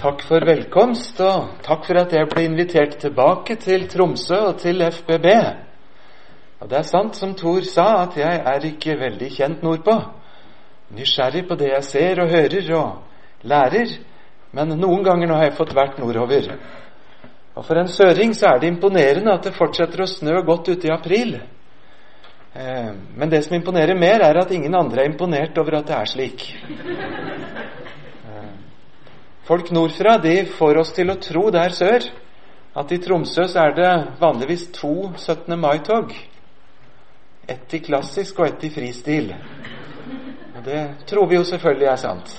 Takk for velkomst, og takk for at jeg ble invitert tilbake til Tromsø og til FBB. Og Det er sant som Thor sa, at jeg er ikke veldig kjent nordpå. Nysgjerrig på det jeg ser og hører og lærer, men noen ganger nå har jeg fått vært nordover. Og For en søring så er det imponerende at det fortsetter å snø godt ute i april. Eh, men det som imponerer mer, er at ingen andre er imponert over at det er slik. Folk nordfra de får oss til å tro der sør at i Tromsø så er det vanligvis to 17. mai-tog. Ett i klassisk og ett i fristil. Og det tror vi jo selvfølgelig er sant.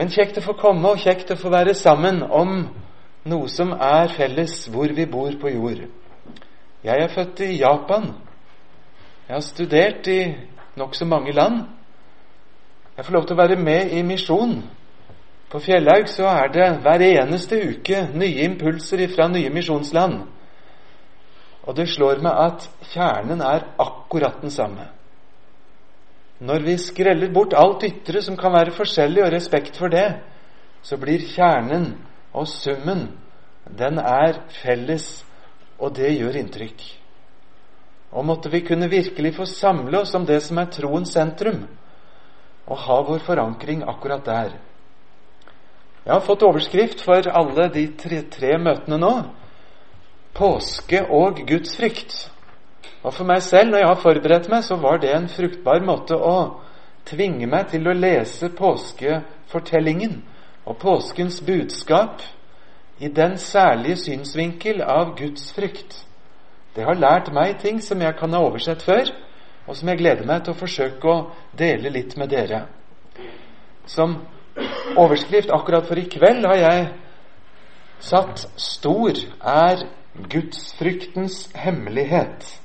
Men kjekt å få komme, og kjekt å få være sammen om noe som er felles hvor vi bor på jord. Jeg er født i Japan. Jeg har studert i nokså mange land. Jeg får lov til å være med i misjon. På Fjellhaug så er det hver eneste uke nye impulser fra nye misjonsland. Og det slår meg at kjernen er akkurat den samme. Når vi skreller bort alt ytre som kan være forskjellig, og respekt for det, så blir kjernen og summen den er felles, og det gjør inntrykk. Og måtte vi kunne virkelig få samle oss om det som er troens sentrum, og ha vår forankring akkurat der. Jeg har fått overskrift for alle de tre, tre møtene nå. Påske og Guds frykt. Og for meg selv, når jeg har forberedt meg, så var det en fruktbar måte å tvinge meg til å lese påskefortellingen og påskens budskap i den særlige synsvinkel av Guds frykt. Det har lært meg ting som jeg kan ha oversett før, og som jeg gleder meg til å forsøke å dele litt med dere. Som overskrift akkurat for i kveld har jeg satt 'Stor er gudsfryktens hemmelighet'.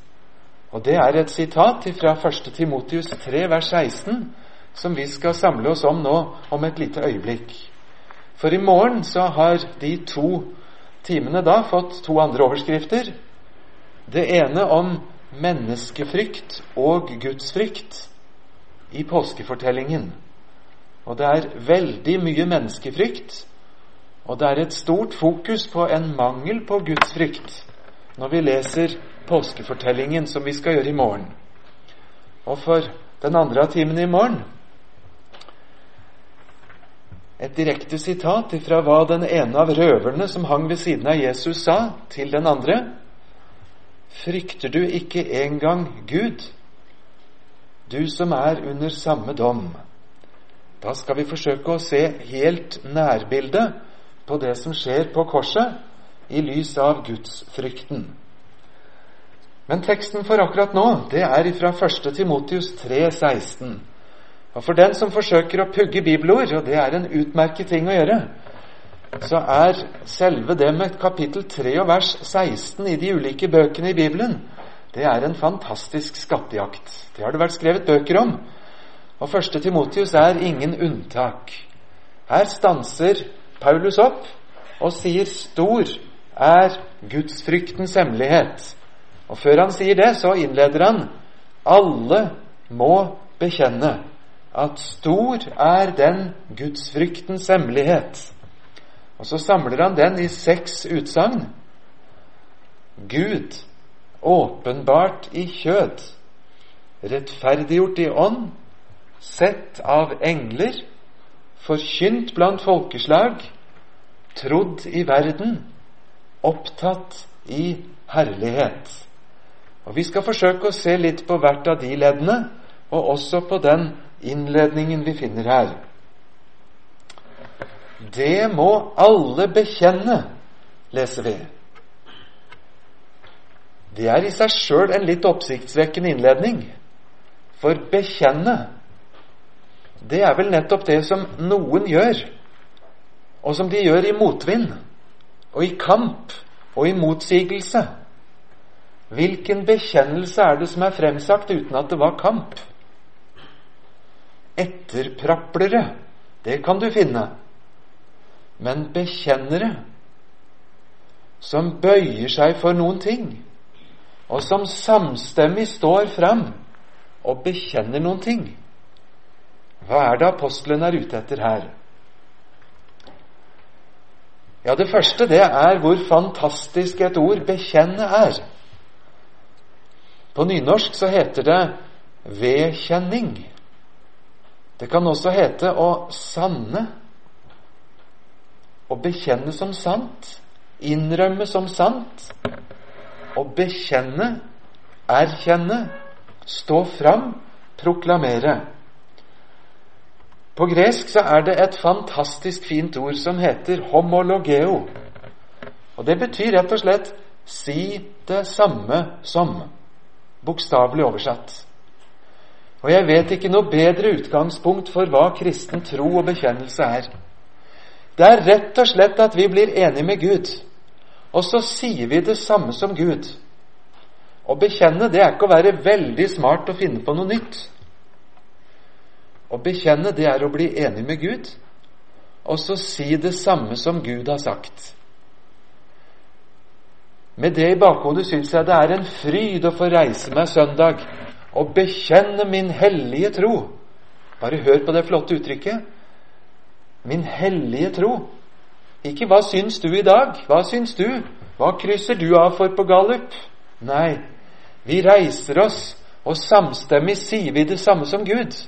Og Det er et sitat fra 1. Timotius 3, vers 16, som vi skal samle oss om nå om et lite øyeblikk. For i morgen så har de to timene da fått to andre overskrifter. Det ene om menneskefrykt og gudsfrykt i påskefortellingen. Og det er veldig mye menneskefrykt, og det er et stort fokus på en mangel på gudsfrykt når vi leser påskefortellingen, som vi skal gjøre i morgen. Og for den andre av timene i morgen et direkte sitat fra hva den ene av røverne som hang ved siden av Jesus, sa til den andre. Frykter du ikke engang Gud, du som er under samme dom? Da skal vi forsøke å se helt nærbildet på det som skjer på korset, i lys av gudsfrykten. Men teksten for akkurat nå, det er fra 1. Timotius 3, 16. Og For den som forsøker å pugge bibelord, og det er en utmerket ting å gjøre, så er selve det med kapittel 3 og vers 16 i de ulike bøkene i Bibelen det er en fantastisk skattejakt. Det har det vært skrevet bøker om. Og første Timotius er ingen unntak. Her stanser Paulus opp og sier 'stor er gudsfryktens hemmelighet'. Og før han sier det, så innleder han 'alle må bekjenne' at stor er den gudsfryktens hemmelighet. Og så samler han den i seks utsagn. Gud åpenbart i kjød, rettferdiggjort i ånd, sett av engler, forkynt blant folkeslag, trodd i verden, opptatt i herlighet. Og Vi skal forsøke å se litt på hvert av de leddene, og også på den innledningen vi finner her. Det må alle bekjenne, leser vi. Det er i seg sjøl en litt oppsiktsvekkende innledning. For bekjenne, det er vel nettopp det som noen gjør, og som de gjør i motvind, og i kamp og i motsigelse. Hvilken bekjennelse er det som er fremsagt uten at det var kamp? Etterpraplere, det kan du finne. Men bekjennere som bøyer seg for noen ting, og som samstemmig står fram og bekjenner noen ting. Hva er det apostelen er ute etter her? Ja, det første det er hvor fantastisk et ord 'bekjenne' er. På nynorsk så heter det 'vedkjenning'. Det kan også hete å sanne. Å bekjenne som sant. Innrømme som sant. Å bekjenne, erkjenne, stå fram, proklamere. På gresk så er det et fantastisk fint ord som heter homologeo. Og Det betyr rett og slett 'si det samme som', bokstavelig oversatt. Og jeg vet ikke noe bedre utgangspunkt for hva kristen tro og bekjennelse er. Det er rett og slett at vi blir enige med Gud, og så sier vi det samme som Gud. Å bekjenne det er ikke å være veldig smart og finne på noe nytt. Å bekjenne, det er å bli enig med Gud, og så si det samme som Gud har sagt. Med det i bakhodet syns jeg det er en fryd å få reise meg søndag og bekjenne min hellige tro. Bare hør på det flotte uttrykket. Min hellige tro. Ikke 'hva syns du i dag'? Hva syns du? Hva krysser du av for på gallup? Nei, vi reiser oss, og samstemmig sier vi det samme som Gud.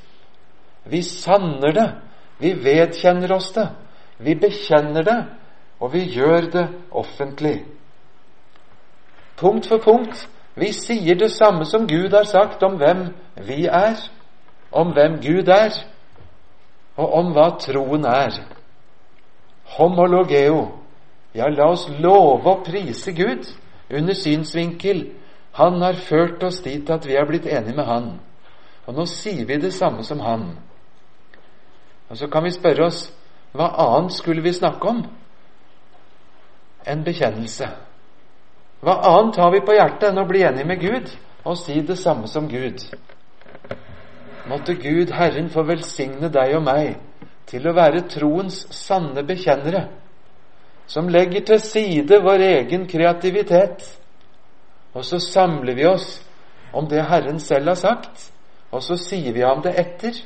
Vi sanner det. Vi vedkjenner oss det. Vi bekjenner det, og vi gjør det offentlig. Punkt for punkt. Vi sier det samme som Gud har sagt om hvem vi er, om hvem Gud er, og om hva troen er. Homologeo. Ja, la oss love og prise Gud under synsvinkel. Han har ført oss dit at vi er blitt enige med Han. Og nå sier vi det samme som Han. Og så kan vi spørre oss hva annet skulle vi snakke om enn bekjennelse? Hva annet har vi på hjertet enn å bli enig med Gud og si det samme som Gud? Måtte Gud, Herren, få velsigne deg og meg til å være troens sanne bekjennere, som legger til side vår egen kreativitet, og så samler vi oss om det Herren selv har sagt, og så sier vi ham det etter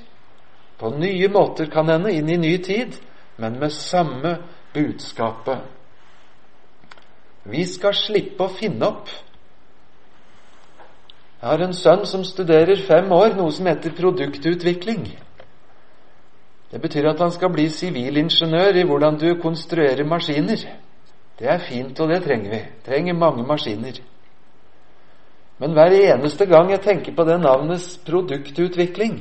på nye måter, kan hende, inn i ny tid, men med samme budskapet. Vi skal slippe å finne opp. Jeg har en sønn som studerer fem år, noe som heter produktutvikling. Det betyr at han skal bli sivilingeniør i hvordan du konstruerer maskiner. Det er fint, og det trenger vi. Trenger mange maskiner. Men hver eneste gang jeg tenker på det navnets produktutvikling,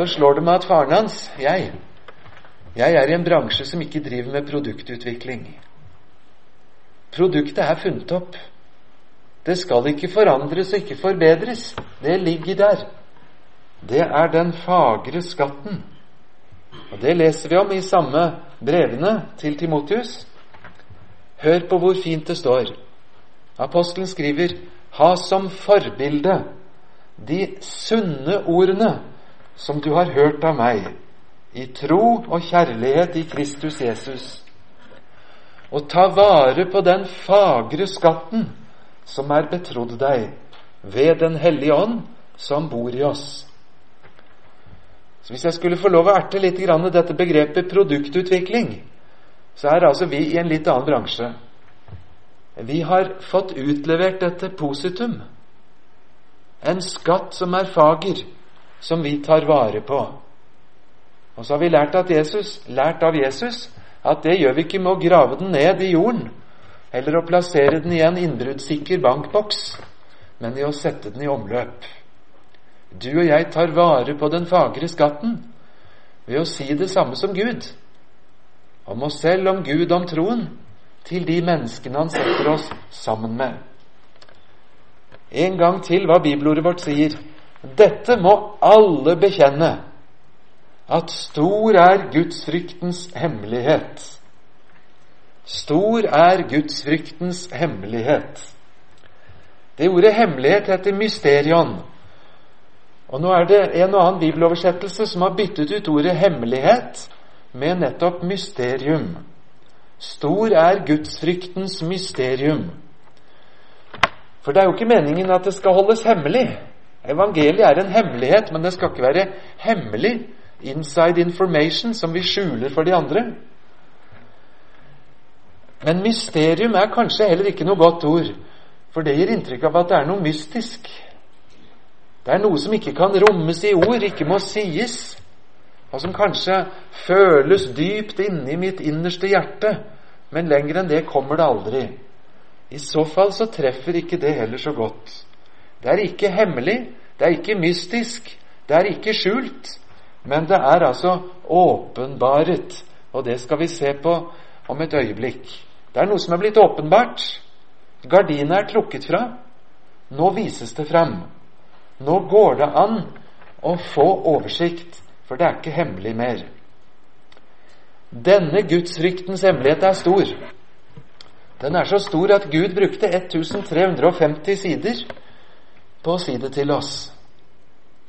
så slår det meg at faren hans, jeg Jeg er i en bransje som ikke driver med produktutvikling. Produktet er funnet opp. Det skal ikke forandres og ikke forbedres. Det ligger der. Det er den fagre skatten. Og Det leser vi om i samme brevene til Timotius. Hør på hvor fint det står. Apostelen skriver Ha som forbilde de sunne ordene som du har hørt av meg, i tro og kjærlighet i Kristus Jesus. Og ta vare på den fagre skatten som er betrodd deg ved Den hellige ånd, som bor i oss. Så Hvis jeg skulle få lov å erte litt grann dette begrepet produktutvikling, så er altså vi i en litt annen bransje. Vi har fått utlevert dette positum, en skatt som er fager, som vi tar vare på. Og så har vi lært, Jesus, lært av Jesus at det gjør vi ikke med å grave den ned i jorden eller å plassere den i en innbruddssikker bankboks, men i å sette den i omløp. Du og jeg tar vare på den fagre skatten ved å si det samme som Gud, om oss selv, om Gud, om troen, til de menneskene Han setter oss sammen med. En gang til hva bibelordet vårt sier. Dette må alle bekjenne, at stor er gudsfryktens hemmelighet. Stor er gudsfryktens hemmelighet. Det ordet 'hemmelighet' heter mysterion. Og nå er det en og annen bibeloversettelse som har byttet ut ordet 'hemmelighet' med nettopp mysterium. Stor er gudsfryktens mysterium. For det er jo ikke meningen at det skal holdes hemmelig. Evangeliet er en hemmelighet, men det skal ikke være hemmelig inside information som vi skjuler for de andre. Men mysterium er kanskje heller ikke noe godt ord, for det gir inntrykk av at det er noe mystisk. Det er noe som ikke kan rommes i ord, ikke må sies, og som kanskje føles dypt inni mitt innerste hjerte, men lenger enn det kommer det aldri. I så fall så treffer ikke det heller så godt. Det er ikke hemmelig, det er ikke mystisk, det er ikke skjult, men det er altså åpenbaret, og det skal vi se på om et øyeblikk. Det er noe som er blitt åpenbart. Gardina er trukket fra. Nå vises det fram. Nå går det an å få oversikt, for det er ikke hemmelig mer. Denne gudsfryktens hemmelighet er stor. Den er så stor at Gud brukte 1350 sider på å si det til oss.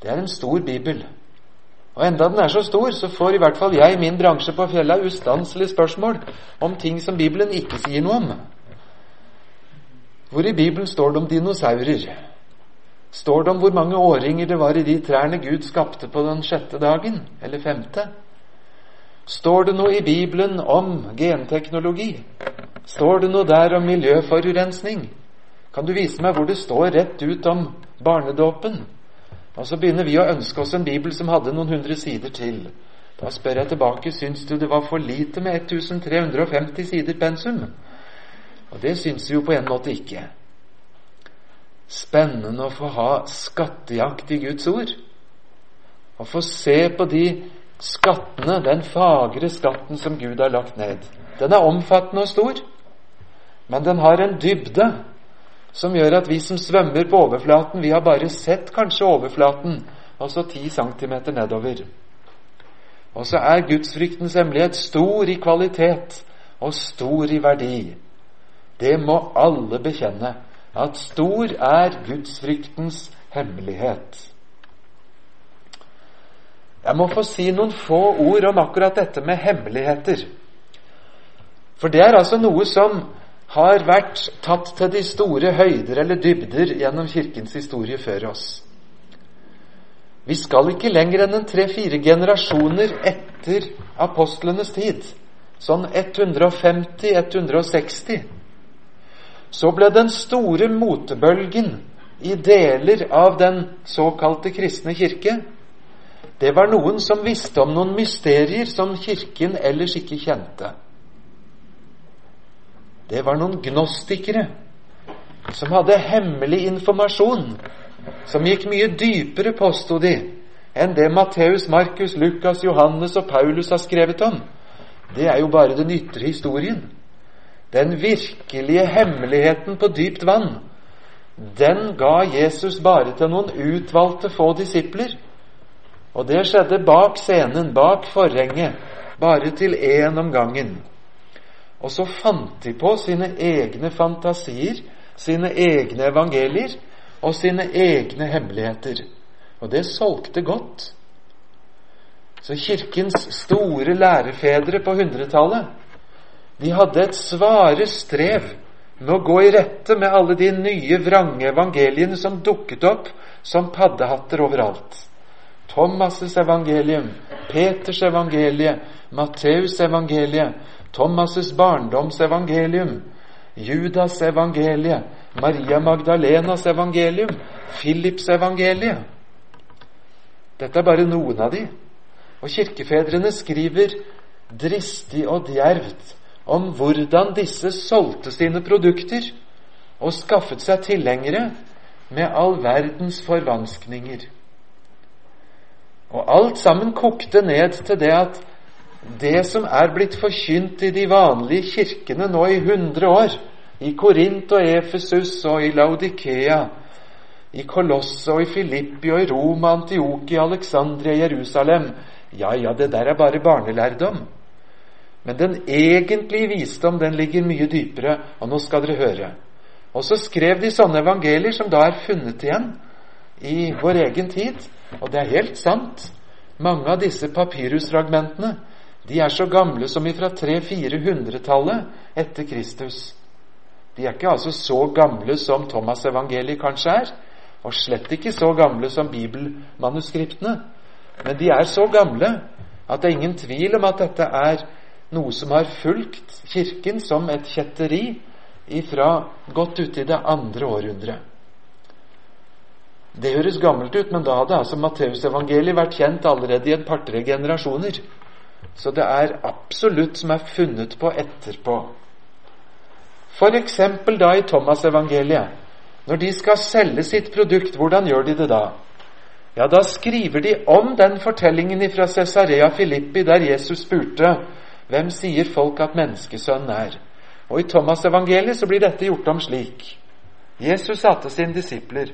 Det er en stor bibel. Og enda den er så stor, så får i hvert fall jeg i min bransje på fjellet ustanselig spørsmål om ting som Bibelen ikke sier noe om. Hvor i Bibelen står det om dinosaurer? Står det om hvor mange årringer det var i de trærne Gud skapte på den sjette dagen? Eller femte? Står det noe i Bibelen om genteknologi? Står det noe der om miljøforurensning? Kan du vise meg hvor det står rett ut om barnedåpen? Og så begynner vi å ønske oss en bibel som hadde noen hundre sider til. Da spør jeg tilbake syns du det var for lite med 1350 sider pensum. Og det syns vi jo på en måte ikke. Spennende å få ha skattejakt i Guds ord. Å få se på de skattene, den fagre skatten som Gud har lagt ned. Den er omfattende og stor, men den har en dybde som gjør at vi som svømmer på overflaten, vi har bare sett kanskje overflaten, altså ti centimeter nedover. Og så er gudsfryktens hemmelighet stor i kvalitet og stor i verdi. Det må alle bekjenne, at stor er gudsfryktens hemmelighet. Jeg må få si noen få ord om akkurat dette med hemmeligheter. For det er altså noe som har vært tatt til de store høyder eller dybder gjennom Kirkens historie før oss. Vi skal ikke lenger enn en tre-fire generasjoner etter apostlenes tid, sånn 150-160, så ble den store motebølgen i deler av den såkalte kristne kirke det var noen som visste om noen mysterier som Kirken ellers ikke kjente. Det var noen gnostikere som hadde hemmelig informasjon, som gikk mye dypere, påsto de, enn det Matteus, Markus, Lukas, Johannes og Paulus har skrevet om. Det er jo bare den ytre historien. Den virkelige hemmeligheten på dypt vann, den ga Jesus bare til noen utvalgte få disipler. Og det skjedde bak scenen, bak forhenget, bare til én om gangen. Og så fant de på sine egne fantasier, sine egne evangelier og sine egne hemmeligheter. Og det solgte godt. Så Kirkens store lærefedre på hundretallet de hadde et svare strev med å gå i rette med alle de nye, vrange evangeliene som dukket opp som paddehatter overalt. Thomas' evangelium, Peters evangelie, Matteus' evangelie, Thomas' barndomsevangelium, Judas evangelie, Maria Magdalenas evangelium, Philips evangelie. Dette er bare noen av de. Og kirkefedrene skriver dristig og djervt om hvordan disse solgte sine produkter og skaffet seg tilhengere med all verdens forvanskninger. Og alt sammen kokte ned til det at det som er blitt forkynt i de vanlige kirkene nå i hundre år, i Korint og Efesus og i Laudikea, i Kolosse og i Filippi og i Roma, Antiokia, Alexandria, Jerusalem Ja, ja, det der er bare barnelærdom. Men den egentlige visdom den ligger mye dypere, og nå skal dere høre. Og så skrev de sånne evangelier som da er funnet igjen i vår egen tid. Og det er helt sant. Mange av disse papyrusfragmentene de er så gamle som ifra 300-400-tallet etter Kristus. De er ikke altså så gamle som Thomas-evangeliet kanskje er, og slett ikke så gamle som bibelmanuskriptene. Men de er så gamle at det er ingen tvil om at dette er noe som har fulgt Kirken som et kjetteri ifra godt ute i det andre århundret. Det høres gammelt ut, men da hadde altså Matteusevangeliet vært kjent allerede i et par-tre generasjoner. Så det er absolutt som er funnet på etterpå. Eksempel da i Thomas-evangeliet. Når de skal selge sitt produkt, hvordan gjør de det da? Ja, da skriver de om den fortellingen fra Cesarea Filippi der Jesus spurte hvem sier folk at menneskesønnen er? Og I Thomas-evangeliet så blir dette gjort om slik. Jesus sa til sine disipler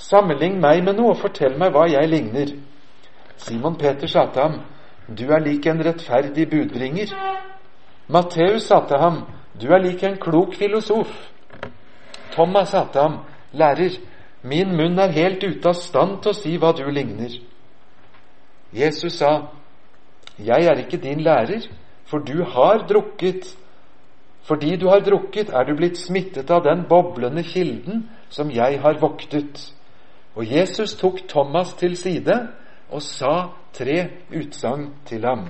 Sammenlign meg med noe og fortell meg hva jeg ligner. Simon Peter sa til ham, Du er lik en rettferdig budbringer. Matteus sa til ham, Du er lik en klok filosof. Thomas sa til ham, Lærer, min munn er helt ute av stand til å si hva du ligner. Jesus sa, Jeg er ikke din lærer, for du har drukket. Fordi du har drukket, er du blitt smittet av den boblende kilden som jeg har voktet. Og Jesus tok Thomas til side og sa tre utsagn til ham.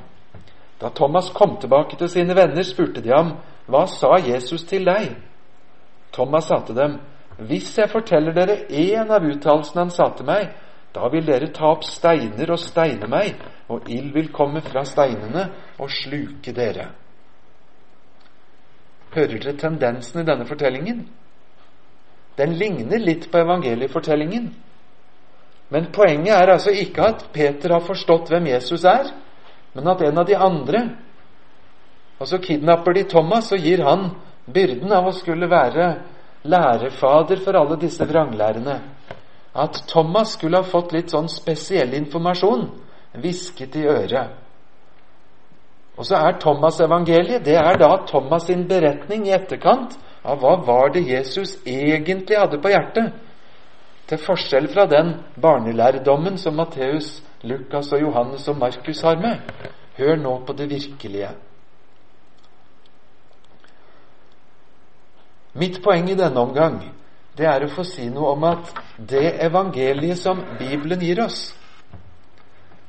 Da Thomas kom tilbake til sine venner, spurte de ham, Hva sa Jesus til deg? Thomas sa til dem, Hvis jeg forteller dere én av uttalelsene han sa til meg, da vil dere ta opp steiner og steine meg, og ild vil komme fra steinene og sluke dere. Hører dere tendensen i denne fortellingen? Den ligner litt på evangeliefortellingen. Men poenget er altså ikke at Peter har forstått hvem Jesus er, men at en av de andre Og så kidnapper de Thomas og gir han byrden av å skulle være lærefader for alle disse vranglærerne. At Thomas skulle ha fått litt sånn spesiell informasjon hvisket i øret. Og så er Thomas-evangeliet det er da Thomas sin beretning i etterkant av hva var det Jesus egentlig hadde på hjertet til forskjell fra den barnelærdommen som Matteus, Lukas og Johannes og Markus har med. Hør nå på det virkelige. Mitt poeng i denne omgang det er å få si noe om at det evangeliet som Bibelen gir oss,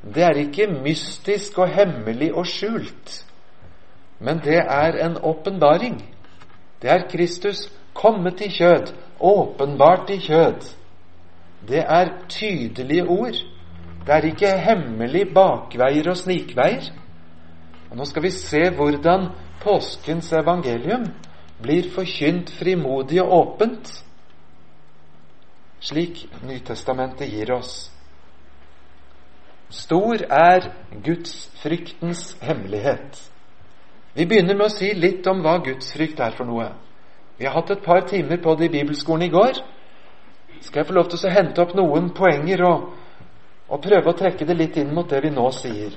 det er ikke mystisk og hemmelig og skjult, men det er en åpenbaring. Det er Kristus kommet i kjød, åpenbart i kjød det er tydelige ord. Det er ikke hemmelig bakveier og snikveier. Og Nå skal vi se hvordan påskens evangelium blir forkynt frimodig og åpent, slik Nytestamentet gir oss. Stor er gudsfryktens hemmelighet. Vi begynner med å si litt om hva gudsfrykt er for noe. Vi har hatt et par timer på det i bibelskolen i går skal jeg få lov til å hente opp noen poenger og, og prøve å trekke det litt inn mot det vi nå sier.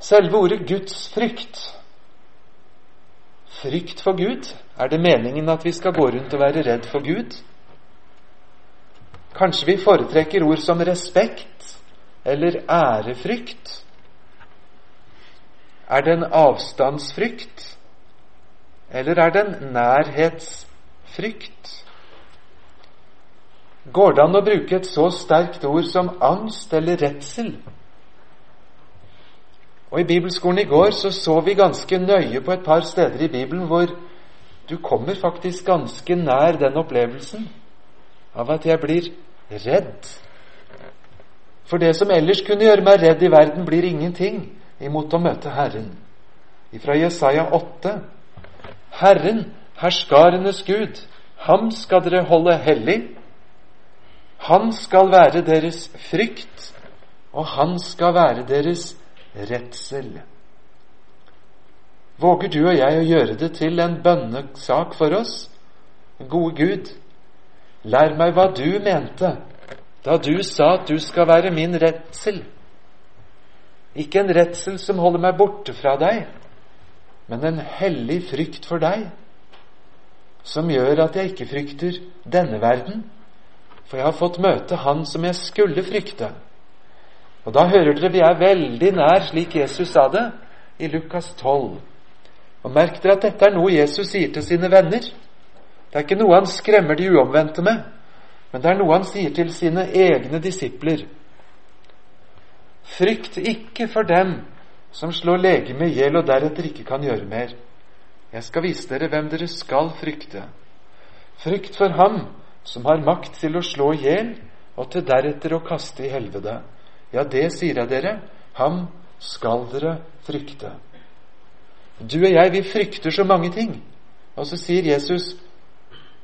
Selve ordet Guds frykt Frykt for Gud? Er det meningen at vi skal gå rundt og være redd for Gud? Kanskje vi foretrekker ord som respekt eller ærefrykt? Er det en avstandsfrykt, eller er det en nærhetsfrykt? Går det an å bruke et så sterkt ord som angst eller redsel? Og I bibelskolen i går så, så vi ganske nøye på et par steder i Bibelen hvor du kommer faktisk ganske nær den opplevelsen av at jeg blir redd. For det som ellers kunne gjøre meg redd i verden, blir ingenting imot å møte Herren. Fra Jesaja 8.: Herren, herskarenes Gud, ham skal dere holde hellig. Han skal være deres frykt, og han skal være deres redsel. Våger du og jeg å gjøre det til en bønnesak for oss? Gode Gud, lær meg hva du mente da du sa at du skal være min redsel. Ikke en redsel som holder meg borte fra deg, men en hellig frykt for deg, som gjør at jeg ikke frykter denne verden, for jeg har fått møte Han som jeg skulle frykte. Og da hører dere vi er veldig nær slik Jesus sa det i Lukas 12. Og merk dere at dette er noe Jesus sier til sine venner. Det er ikke noe han skremmer de uomvendte med, men det er noe han sier til sine egne disipler. Frykt ikke for dem som slår legemet i hjel og deretter ikke kan gjøre mer. Jeg skal vise dere hvem dere skal frykte. Frykt for ham som har makt til å slå i hjel og til deretter å kaste i helvete. Ja, det sier jeg dere, ham skal dere frykte. Du og jeg, vi frykter så mange ting. Og så sier Jesus,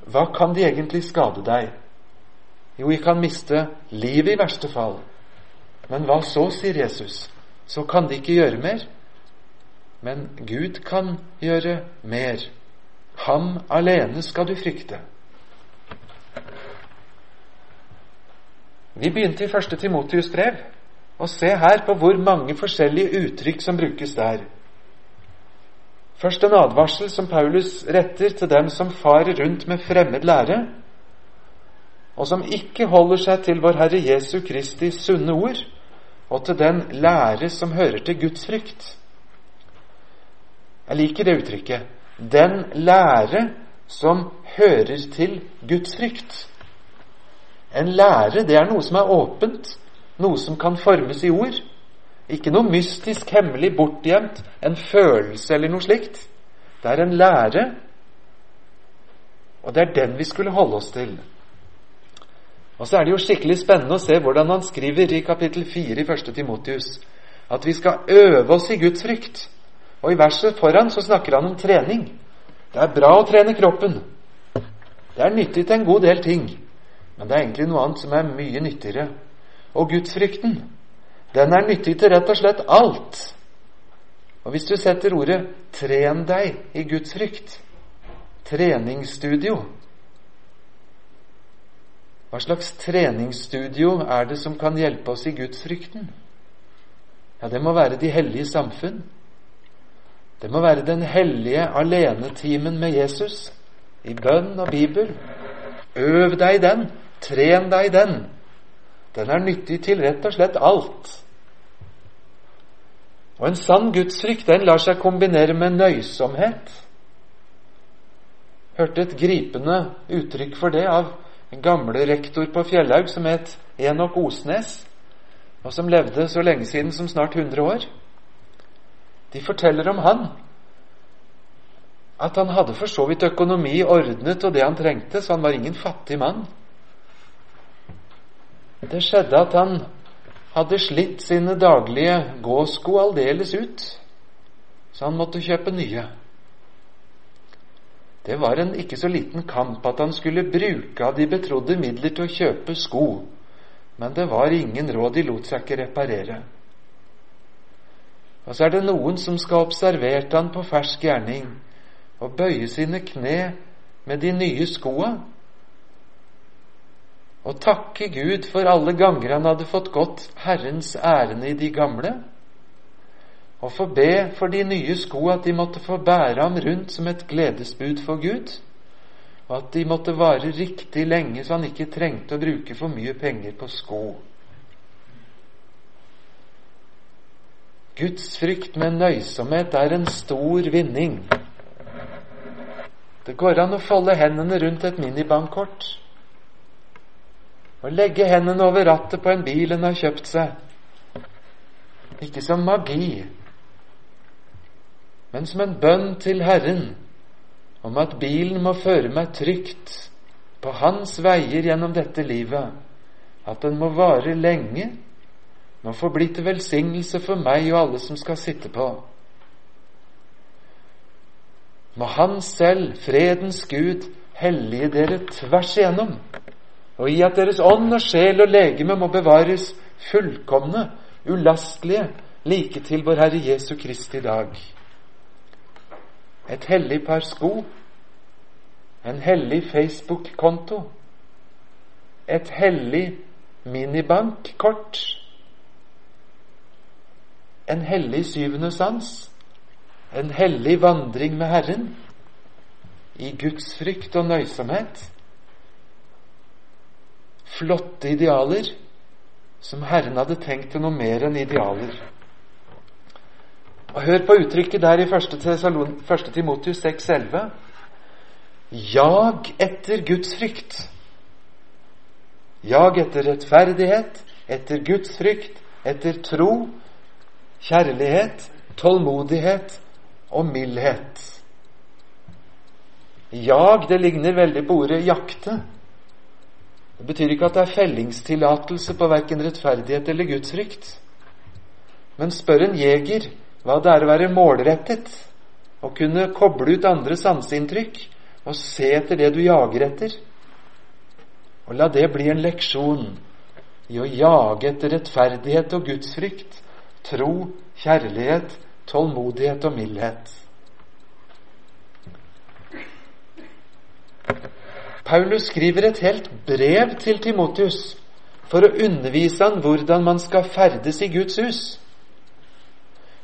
hva kan de egentlig skade deg? Jo, vi kan miste livet i verste fall. Men hva så, sier Jesus? Så kan de ikke gjøre mer. Men Gud kan gjøre mer. Ham alene skal du frykte. Vi begynte i første Timotius brev, og se her på hvor mange forskjellige uttrykk som brukes der. Først en advarsel som Paulus retter til dem som farer rundt med fremmed lære, og som ikke holder seg til vår Herre Jesu Kristi sunne ord, og til den lære som hører til Guds frykt. Jeg liker det uttrykket. Den lære som hører til Guds frykt. En lære, det er noe som er åpent, noe som kan formes i ord. Ikke noe mystisk, hemmelig, bortgjemt, en følelse eller noe slikt. Det er en lære, og det er den vi skulle holde oss til. Og så er det jo skikkelig spennende å se hvordan han skriver i kapittel 4 i 1. Timotius at vi skal øve oss i Guds frykt. Og i verset foran så snakker han om trening. Det er bra å trene kroppen. Det er nyttig til en god del ting. Men det er egentlig noe annet som er mye nyttigere. Og gudsfrykten, den er nyttig til rett og slett alt. Og hvis du setter ordet 'tren deg i gudsfrykt', treningsstudio Hva slags treningsstudio er det som kan hjelpe oss i gudsfrykten? Ja, det må være de hellige samfunn. Det må være den hellige alenetimen med Jesus i bønn og bibel. Øv deg i den. Tren deg i den. Den er nyttig til rett og slett alt. Og en sann gudsfrykt den lar seg kombinere med nøysomhet. Hørte et gripende uttrykk for det av en gamle rektor på Fjellhaug som het Enok Osnes, og som levde så lenge siden som snart 100 år. De forteller om han at han hadde for så vidt økonomi ordnet og det han trengte, så han var ingen fattig mann. Det skjedde at han hadde slitt sine daglige gåsko aldeles ut, så han måtte kjøpe nye. Det var en ikke så liten kamp at han skulle bruke av de betrodde midler til å kjøpe sko, men det var ingen råd, de lot seg ikke reparere. Og så er det noen som skal ha observert han på fersk gjerning og bøye sine kne med de nye skoa og takke Gud for alle ganger han hadde fått gått Herrens ærend i de gamle, og få be for de nye sko at de måtte få bære ham rundt som et gledesbud for Gud, og at de måtte vare riktig lenge så han ikke trengte å bruke for mye penger på sko. Guds frykt med nøysomhet er en stor vinning. Det går an å folde hendene rundt et minibankkort å legge hendene over rattet på en bil en har kjøpt seg. Ikke som magi, men som en bønn til Herren om at bilen må føre meg trygt på Hans veier gjennom dette livet, at den må vare lenge, må få bli til velsignelse for meg og alle som skal sitte på. Må Han selv, fredens Gud, hellige dere tvers igjennom og i at deres ånd og sjel og legeme må bevares fullkomne, ulastelige, like til vår Herre Jesu Kristi dag. Et hellig par sko, en hellig Facebook-konto, et hellig minibankkort, en hellig syvende sans, en hellig vandring med Herren, i Guds frykt og nøysomhet flotte idealer som Herren hadde tenkt til noe mer enn idealer. Og Hør på uttrykket der i 1. Timotius 6,11. Jag etter Guds frykt. Jag etter rettferdighet, etter Guds frykt, etter tro, kjærlighet, tålmodighet og mildhet. Jag, det ligner veldig på ordet jakte. Det betyr ikke at det er fellingstillatelse på verken rettferdighet eller gudsfrykt. Men spør en jeger hva det er å være målrettet, å kunne koble ut andre sanseinntrykk og se etter det du jager etter. Og la det bli en leksjon i å jage etter rettferdighet og gudsfrykt, tro, kjærlighet, tålmodighet og mildhet. Paulus skriver et helt brev til Timotius for å undervise han hvordan man skal ferdes i Guds hus.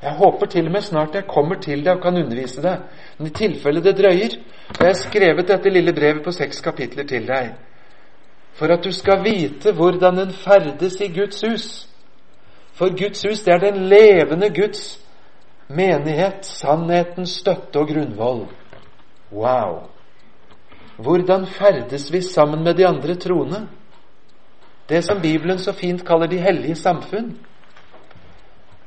Jeg håper til og med snart jeg kommer til deg og kan undervise deg. Men i tilfelle det drøyer, har jeg skrevet dette lille brevet på seks kapitler til deg. For at du skal vite hvordan en ferdes i Guds hus. For Guds hus, det er den levende Guds menighet, sannhetens støtte og grunnvoll. Wow! Hvordan ferdes vi sammen med de andre troende? Det som Bibelen så fint kaller de hellige samfunn.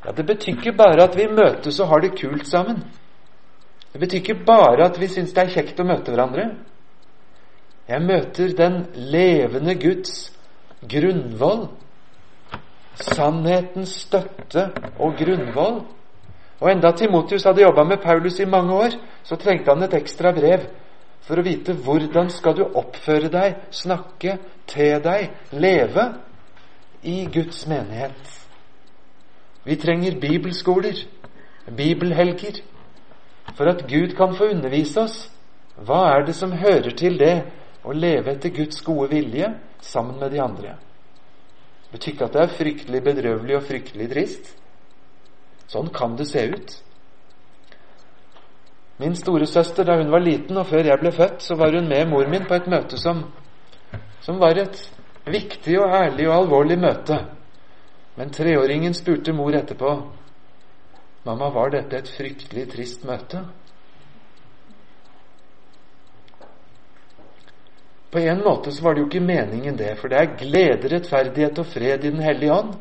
Ja, Det betyr ikke bare at vi møtes og har det kult sammen. Det betyr ikke bare at vi syns det er kjekt å møte hverandre. Jeg møter den levende Guds grunnvoll. Sannhetens støtte og grunnvoll. Og enda Timotius hadde jobba med Paulus i mange år, så trengte han et ekstra brev for å vite hvordan skal du oppføre deg, snakke, te deg, leve i Guds menighet. Vi trenger bibelskoler, bibelhelger, for at Gud kan få undervise oss. Hva er det som hører til det å leve etter Guds gode vilje sammen med de andre? Det betyr ikke at det er fryktelig bedrøvelig og fryktelig trist. Sånn kan det se ut. Min storesøster, da hun var liten, og før jeg ble født, så var hun med mor min på et møte som, som var et viktig og ærlig og alvorlig møte. Men treåringen spurte mor etterpå Mamma, var dette et fryktelig trist møte? På en måte så var det jo ikke meningen, det, for det er glede, rettferdighet og fred i Den hellige ånd.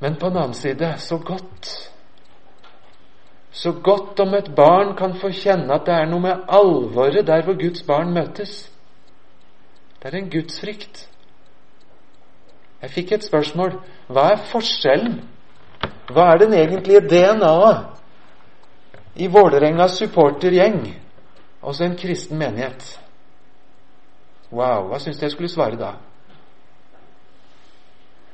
Men på den annen side så godt. Så godt om et barn kan få kjenne at det er noe med alvoret der hvor Guds barn møtes. Det er en gudsfrykt. Jeg fikk et spørsmål. Hva er forskjellen? Hva er den egentlige DNA-et i Vålerengas supportergjeng og en kristen menighet? Wow, hva syns du jeg skulle svare da?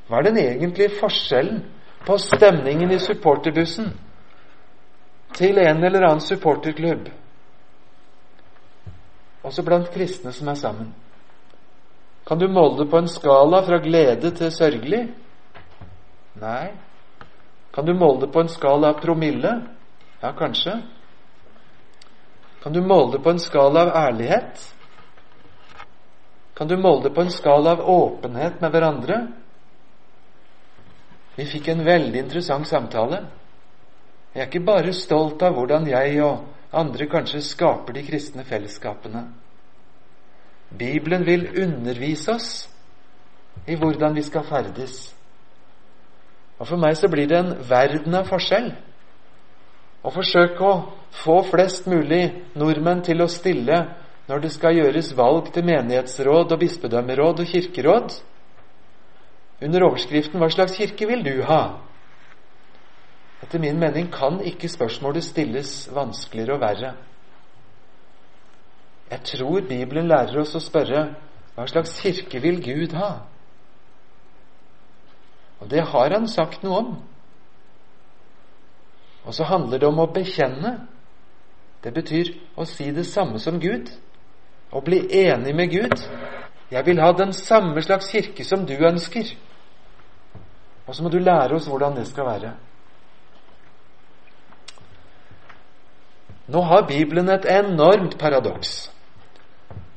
Hva er den egentlige forskjellen på stemningen i supporterbussen til en eller annen supporterklubb, også blant kristne som er sammen? Kan du måle det på en skala fra glede til sørgelig? Nei. Kan du måle det på en skala av promille? Ja, kanskje. Kan du måle det på en skala av ærlighet? Kan du måle det på en skala av åpenhet med hverandre? Vi fikk en veldig interessant samtale. Jeg er ikke bare stolt av hvordan jeg og andre kanskje skaper de kristne fellesskapene. Bibelen vil undervise oss i hvordan vi skal ferdes. Og For meg så blir det en verden av forskjell å forsøke å få flest mulig nordmenn til å stille når det skal gjøres valg til menighetsråd og bispedømmeråd og kirkeråd. Under overskriften 'Hva slags kirke vil du ha?' Etter min mening kan ikke spørsmålet stilles vanskeligere og verre. Jeg tror Bibelen lærer oss å spørre hva slags kirke vil Gud ha? Og det har han sagt noe om. Og så handler det om å bekjenne. Det betyr å si det samme som Gud. Å bli enig med Gud. Jeg vil ha den samme slags kirke som du ønsker. Og så må du lære oss hvordan det skal være. Nå har Bibelen et enormt paradoks.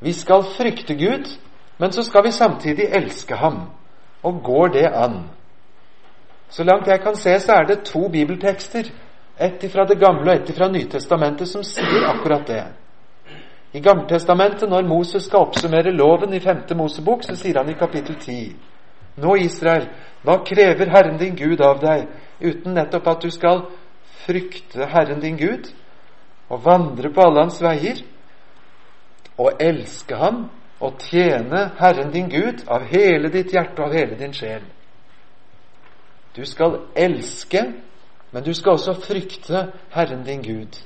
Vi skal frykte Gud, men så skal vi samtidig elske ham. Og går det an? Så langt jeg kan se, så er det to bibeltekster, ett fra Det gamle og ett fra Nytestamentet, som sier akkurat det. I Gammeltestamentet, når Moses skal oppsummere loven i 5. Mosebok, så sier han i kapittel 10.: Nå, Israel, hva krever Herren din Gud av deg, uten nettopp at du skal frykte Herren din Gud og vandre på alle hans veier og elske ham og tjene Herren din Gud av hele ditt hjerte og av hele din sjel. Du skal elske, men du skal også frykte Herren din Gud.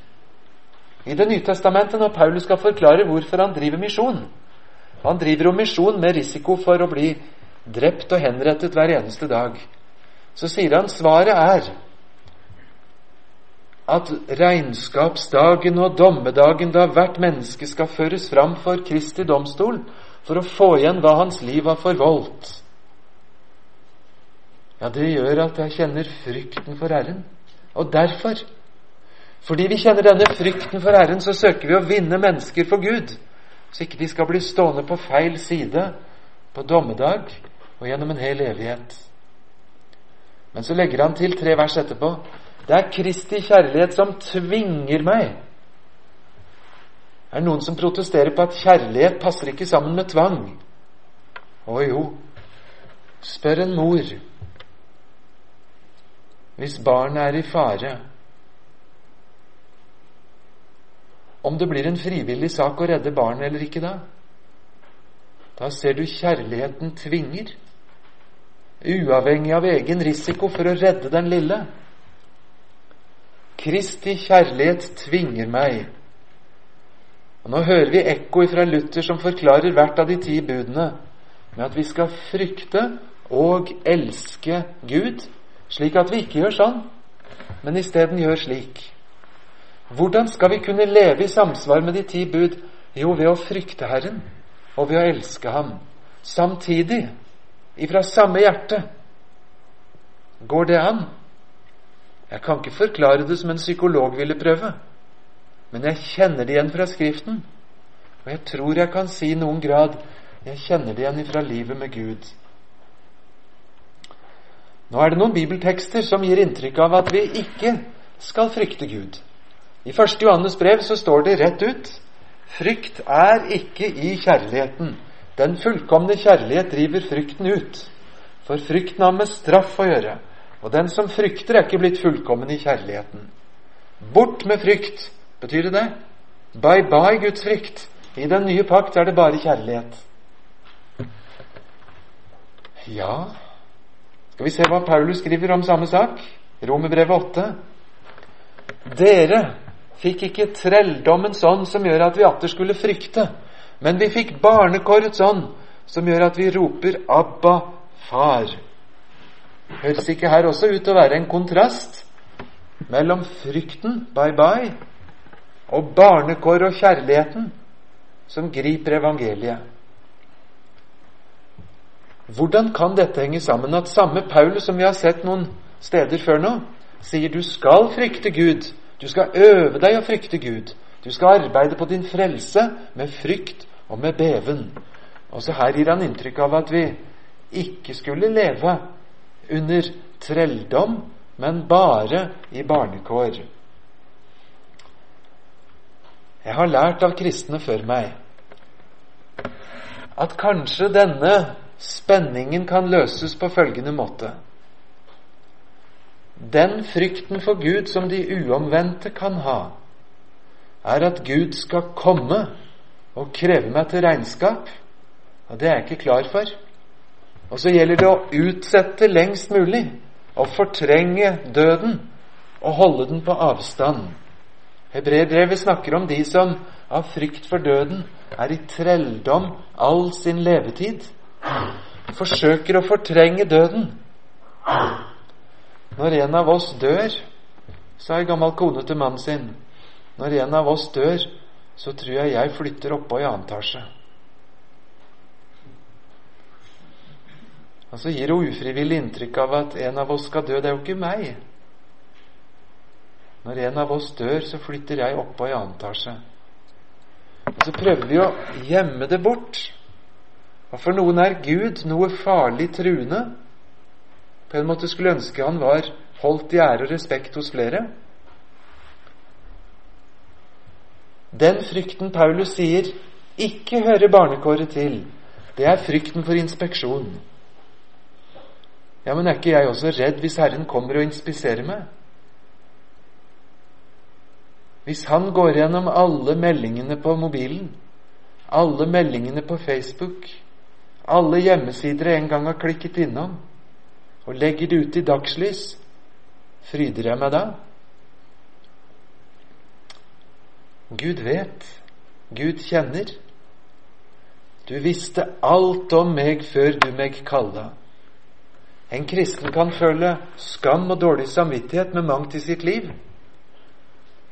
I Det nye testamentet, når Paulus skal forklare hvorfor han driver misjon Han driver jo misjon med risiko for å bli drept og henrettet hver eneste dag. Så sier han svaret er at regnskapsdagen og dommedagen da hvert menneske skal føres fram for Kristi domstol for å få igjen hva hans liv har forvoldt. Ja, det gjør at jeg kjenner frykten for Herren. Og derfor, fordi vi kjenner denne frykten for Herren, så søker vi å vinne mennesker for Gud, så ikke de skal bli stående på feil side på dommedag og gjennom en hel evighet. Men så legger han til tre vers etterpå det er Kristi kjærlighet som tvinger meg. Det er noen som protesterer på at kjærlighet passer ikke sammen med tvang. Å jo, spør en mor hvis barnet er i fare, om det blir en frivillig sak å redde barnet eller ikke da. Da ser du kjærligheten tvinger, uavhengig av egen risiko for å redde den lille. Kristi kjærlighet tvinger meg. Og Nå hører vi ekko fra Luther som forklarer hvert av de ti budene med at vi skal frykte og elske Gud, slik at vi ikke gjør sånn, men isteden gjør slik. Hvordan skal vi kunne leve i samsvar med de ti bud? Jo, ved å frykte Herren og ved å elske Ham. Samtidig, ifra samme hjerte. Går det an? Jeg kan ikke forklare det som en psykolog ville prøve, men jeg kjenner det igjen fra Skriften. Og jeg tror jeg kan si i noen grad jeg kjenner det igjen fra livet med Gud. Nå er det noen bibeltekster som gir inntrykk av at vi ikke skal frykte Gud. I 1. Johannes brev så står det rett ut Frykt er ikke i kjærligheten. Den fullkomne kjærlighet driver frykten ut. For frykten har med straff å gjøre. Og den som frykter, er ikke blitt fullkommen i kjærligheten. Bort med frykt. Betyr det det? Bye bye Guds frykt. I den nye pakt er det bare kjærlighet. Ja Skal vi se hva Paulus skriver om samme sak? Romerbrevet 8. Dere fikk ikke trelldommens ånd som gjør at vi atter skulle frykte, men vi fikk barnekårets ånd som gjør at vi roper 'Abba, Far'. Høres ikke her også ut til å være en kontrast mellom frykten, bye bye, og barnekår og kjærligheten som griper evangeliet? Hvordan kan dette henge sammen at samme Paulus, som vi har sett noen steder før nå, sier du skal frykte Gud, du skal øve deg å frykte Gud, du skal arbeide på din frelse med frykt og med beven. Også her gir han inntrykk av at vi ikke skulle leve under trelldom, men bare i barnekår. Jeg har lært av kristne før meg at kanskje denne spenningen kan løses på følgende måte. Den frykten for Gud som de uomvendte kan ha, er at Gud skal komme og kreve meg til regnskap. Og det er jeg ikke klar for. Og så gjelder det å utsette lengst mulig, å fortrenge døden og holde den på avstand. Hebreerbrevet snakker om de som av frykt for døden er i trelldom all sin levetid. Forsøker å fortrenge døden. Når en av oss dør, sa ei gammel kone til mannen sin, når en av oss dør, så tror jeg jeg flytter oppå i annen etasje. Og så gir hun ufrivillig inntrykk av at en av oss skal dø. Det er jo ikke meg. Når en av oss dør, så flytter jeg oppå i annen etasje. Og så prøver vi å gjemme det bort. Og for noen er Gud noe farlig truende. På en måte skulle ønske han var holdt i ære og respekt hos flere. Den frykten Paulus sier ikke hører barnekåret til, det er frykten for inspeksjon. Ja, men er ikke jeg også redd hvis Herren kommer og inspiserer meg? Hvis han går gjennom alle meldingene på mobilen, alle meldingene på Facebook, alle hjemmesider jeg en gang har klikket innom, og legger det ut i dagslys, fryder jeg meg da? Gud vet. Gud kjenner. Du visste alt om meg før du meg kalla. En kristen kan føle skam og dårlig samvittighet med mangt i sitt liv.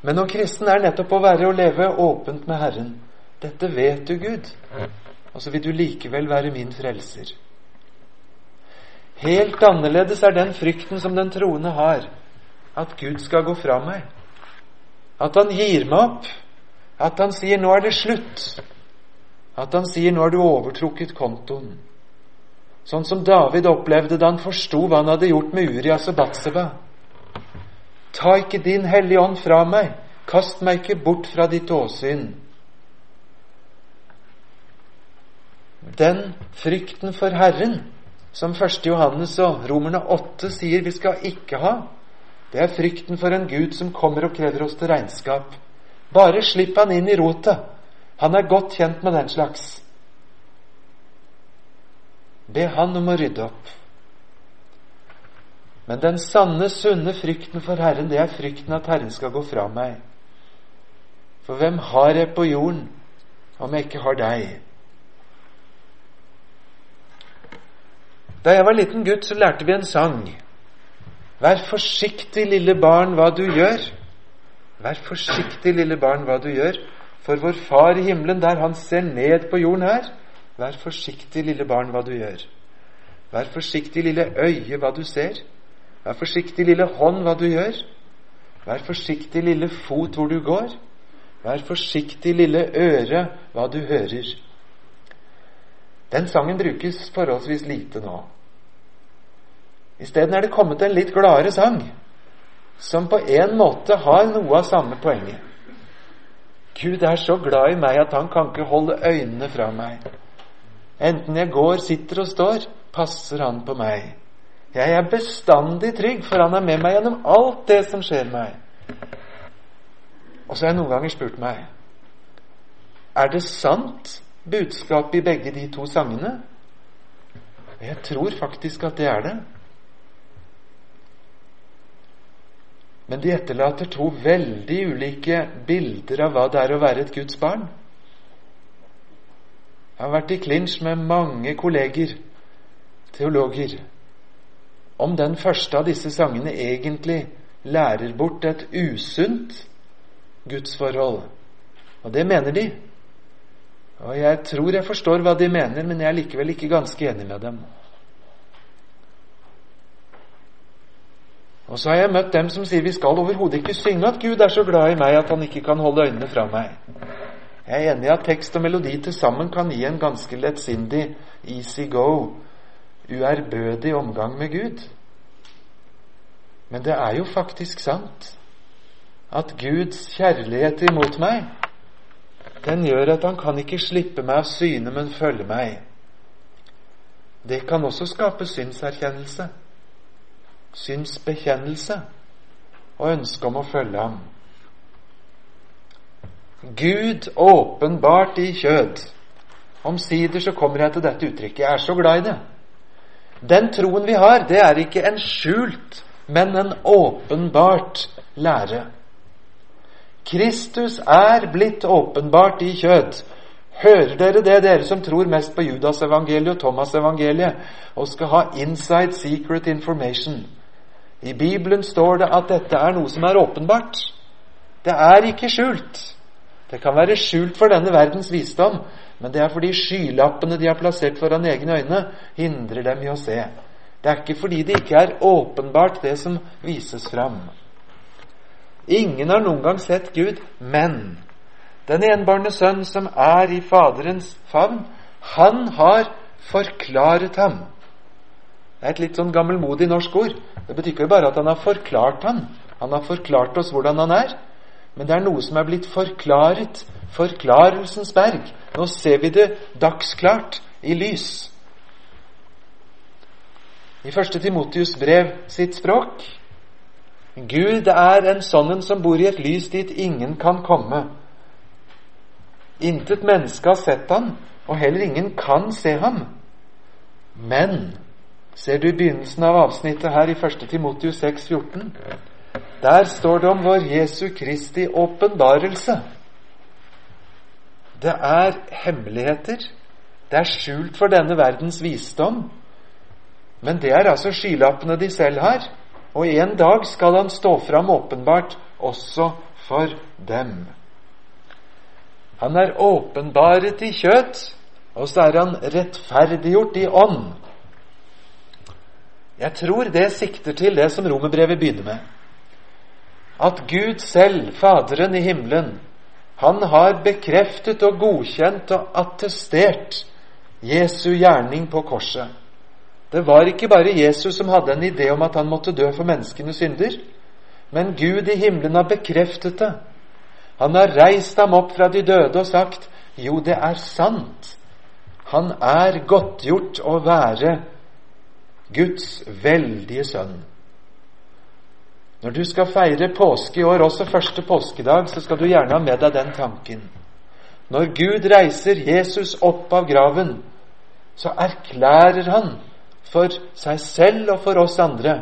Men om kristen er nettopp å være og leve åpent med Herren. Dette vet du, Gud, og så vil du likevel være min frelser. Helt annerledes er den frykten som den troende har, at Gud skal gå fra meg. At han gir meg opp. At han sier 'nå er det slutt'. At han sier 'nå har du overtrukket kontoen'. Sånn som David opplevde da han forsto hva han hadde gjort med Urias og Batseba. Ta ikke din Hellige Ånd fra meg. Kast meg ikke bort fra ditt åsyn. Den frykten for Herren som 1. Johannes og Romerne 8 sier vi skal ikke ha, det er frykten for en Gud som kommer og krever oss til regnskap. Bare slipp han inn i rotet. Han er godt kjent med den slags. Be han om å rydde opp. Men den sanne, sunne frykten for Herren, det er frykten at Herren skal gå fra meg. For hvem har jeg på jorden om jeg ikke har deg? Da jeg var liten gutt, så lærte vi en sang. Vær forsiktig, lille barn, hva du gjør. Vær forsiktig, lille barn, hva du gjør. For vår Far i himmelen, der Han ser ned på jorden her, vær forsiktig, lille barn, hva du gjør. Vær forsiktig, lille øye, hva du ser. Vær forsiktig, lille hånd, hva du gjør. Vær forsiktig, lille fot, hvor du går. Vær forsiktig, lille øre, hva du hører. Den sangen brukes forholdsvis lite nå. Isteden er det kommet en litt gladere sang, som på en måte har noe av samme poenget. Gud er så glad i meg at han kan ikke holde øynene fra meg. Enten jeg går, sitter og står, passer han på meg. Jeg er bestandig trygg, for han er med meg gjennom alt det som skjer meg. Og så har jeg noen ganger spurt meg Er det sant budskapet i begge de to sangene? Jeg tror faktisk at det er det. Men de etterlater to veldig ulike bilder av hva det er å være et Guds barn. Jeg har vært i klinsj med mange kolleger, teologer, om den første av disse sangene egentlig lærer bort et usunt gudsforhold. Og det mener de. Og jeg tror jeg forstår hva de mener, men jeg er likevel ikke ganske enig med dem. Og så har jeg møtt dem som sier vi skal overhodet ikke synge at Gud er så glad i meg at han ikke kan holde øynene fra meg. Jeg er enig i at tekst og melodi til sammen kan gi en ganske lettsindig easy go, uærbødig omgang med Gud. Men det er jo faktisk sant at Guds kjærlighet imot meg den gjør at han kan ikke slippe meg av syne, men følge meg. Det kan også skape synserkjennelse, synsbekjennelse og ønske om å følge ham. Gud åpenbart i kjød. Omsider så kommer jeg til dette uttrykket. Jeg er så glad i det. Den troen vi har, det er ikke en skjult, men en åpenbart lære. Kristus er blitt åpenbart i kjød. Hører dere det, dere som tror mest på Judas evangeliet og Thomas evangeliet, og skal ha inside secret information? I Bibelen står det at dette er noe som er åpenbart. Det er ikke skjult. Det kan være skjult for denne verdens visdom, men det er fordi skylappene de har plassert foran egne øyne, hindrer dem i å se. Det er ikke fordi det ikke er åpenbart, det som vises fram. Ingen har noen gang sett Gud, men den enbårne sønn som er i Faderens favn, han har forklaret ham. Det er et litt sånn gammelmodig norsk ord. Det betyr ikke bare at han har forklart ham. Han har forklart oss hvordan han er. Men det er noe som er blitt forklaret. Forklarelsens berg. Nå ser vi det dagsklart i lys. i første Timotius brev sitt språk. Gud er en sånn som bor i et lys dit ingen kan komme. Intet menneske har sett ham, og heller ingen kan se ham. Men ser du i begynnelsen av avsnittet her i 1. Timotius 6,14? Der står det om vår Jesu Kristi åpenbarelse. Det er hemmeligheter. Det er skjult for denne verdens visdom. Men det er altså skylappene de selv har. Og en dag skal han stå fram åpenbart også for dem. Han er åpenbaret i kjøtt, og så er han rettferdiggjort i ånd. Jeg tror det sikter til det som romerbrevet begynner med. At Gud selv, Faderen i himmelen, han har bekreftet og godkjent og attestert Jesu gjerning på korset. Det var ikke bare Jesus som hadde en idé om at han måtte dø for menneskenes synder, men Gud i himmelen har bekreftet det. Han har reist ham opp fra de døde og sagt, 'Jo, det er sant'. Han er godtgjort å være Guds veldige sønn. Når du skal feire påske i år, også første påskedag, så skal du gjerne ha med deg den tanken. Når Gud reiser Jesus opp av graven, så erklærer han for seg selv og for oss andre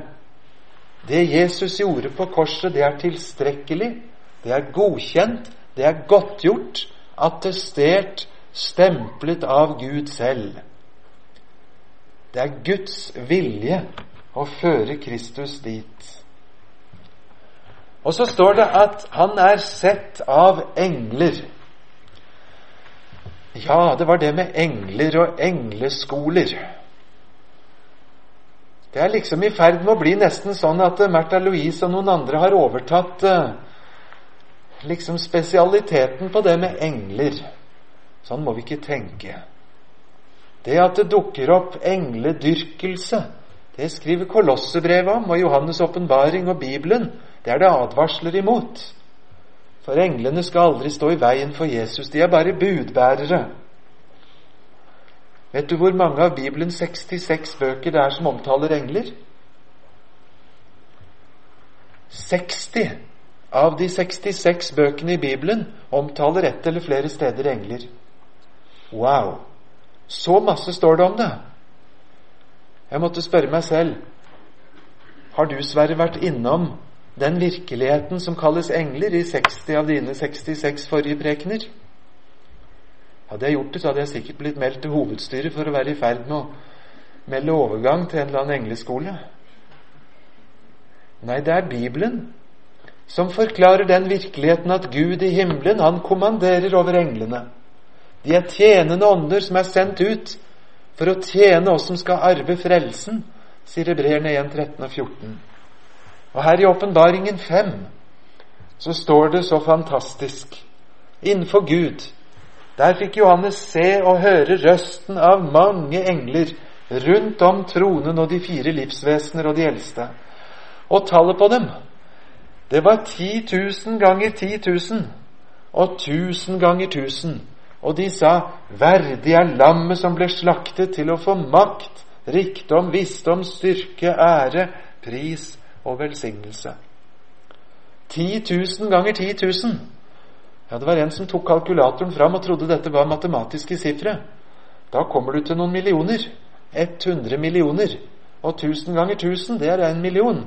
det Jesus gjorde på korset, det er tilstrekkelig, det er godkjent, det er godtgjort, attestert, stemplet av Gud selv. Det er Guds vilje å føre Kristus dit. Og så står det at han er sett av engler. Ja, det var det med engler og engleskoler. Det er liksom i ferd med å bli nesten sånn at Märtha Louise og noen andre har overtatt eh, liksom spesialiteten på det med engler. Sånn må vi ikke tenke. Det at det dukker opp engledyrkelse, det skriver Kolossebrevet om, og Johannes' åpenbaring og Bibelen. Det er det advarsler imot. For englene skal aldri stå i veien for Jesus. De er bare budbærere. Vet du hvor mange av Bibelens 66 bøker det er som omtaler engler? 60 av de 66 bøkene i Bibelen omtaler ett eller flere steder engler. Wow! Så masse står det om det. Jeg måtte spørre meg selv Har du, Sverre, vært innom den virkeligheten som kalles engler, i 60 av dine 66 forrige prekener? Hadde jeg gjort det, så hadde jeg sikkert blitt meldt til hovedstyret for å være i ferd med å melde overgang til en eller annen engleskole. Nei, det er Bibelen som forklarer den virkeligheten at Gud i himmelen, han kommanderer over englene. De er tjenende ånder som er sendt ut for å tjene oss som skal arve frelsen, sier hebreerne 1, 13 og 14. Og her i åpenbaringen 5 så står det så fantastisk innenfor Gud. Der fikk Johannes se og høre røsten av mange engler rundt om tronen og de fire livsvesener og de eldste. Og tallet på dem, det var 10 000 ganger 10 000 og 1000 ganger 1000 og de sa, verdig er lammet som ble slaktet til å få makt, rikdom, visdom, styrke, ære, pris og velsignelse. 10 000 ganger 10 000. Ja, det var en som tok kalkulatoren fram og trodde dette var matematiske sifre. Da kommer du til noen millioner. 100 millioner. Og 1000 ganger 1000, det er en million.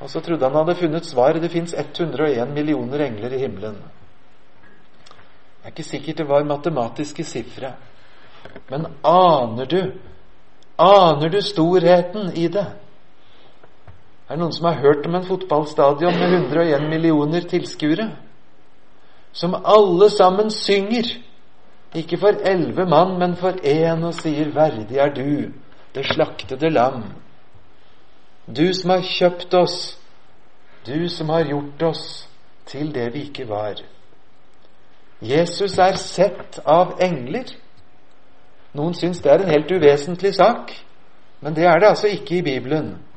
Og så trodde han han hadde funnet svaret. Det fins 101 millioner engler i himmelen er ikke sikkert det var matematiske sifre. Men aner du Aner du storheten i det? Er det noen som har hørt om en fotballstadion med 101 millioner tilskuere? Som alle sammen synger, ikke for elleve mann, men for én, og sier 'Verdig er du, det slaktede lam'. Du som har kjøpt oss, du som har gjort oss til det vi ikke var. Jesus er sett av engler. Noen syns det er en helt uvesentlig sak, men det er det altså ikke i Bibelen.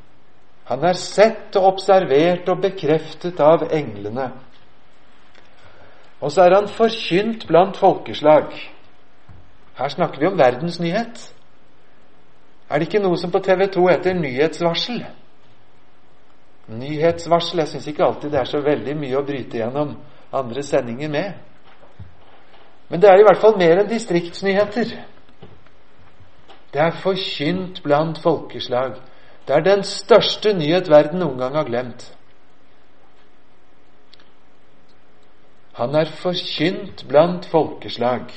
Han er sett og observert og bekreftet av englene. Og så er han forkynt blant folkeslag. Her snakker vi om verdens nyhet. Er det ikke noe som på TV 2 heter nyhetsvarsel? Nyhetsvarsel Jeg syns ikke alltid det er så veldig mye å bryte gjennom andre sendinger med. Men det er i hvert fall mer enn distriktsnyheter. Det er forkynt blant folkeslag. Det er den største nyhet verden noen gang har glemt. Han er forkynt blant folkeslag.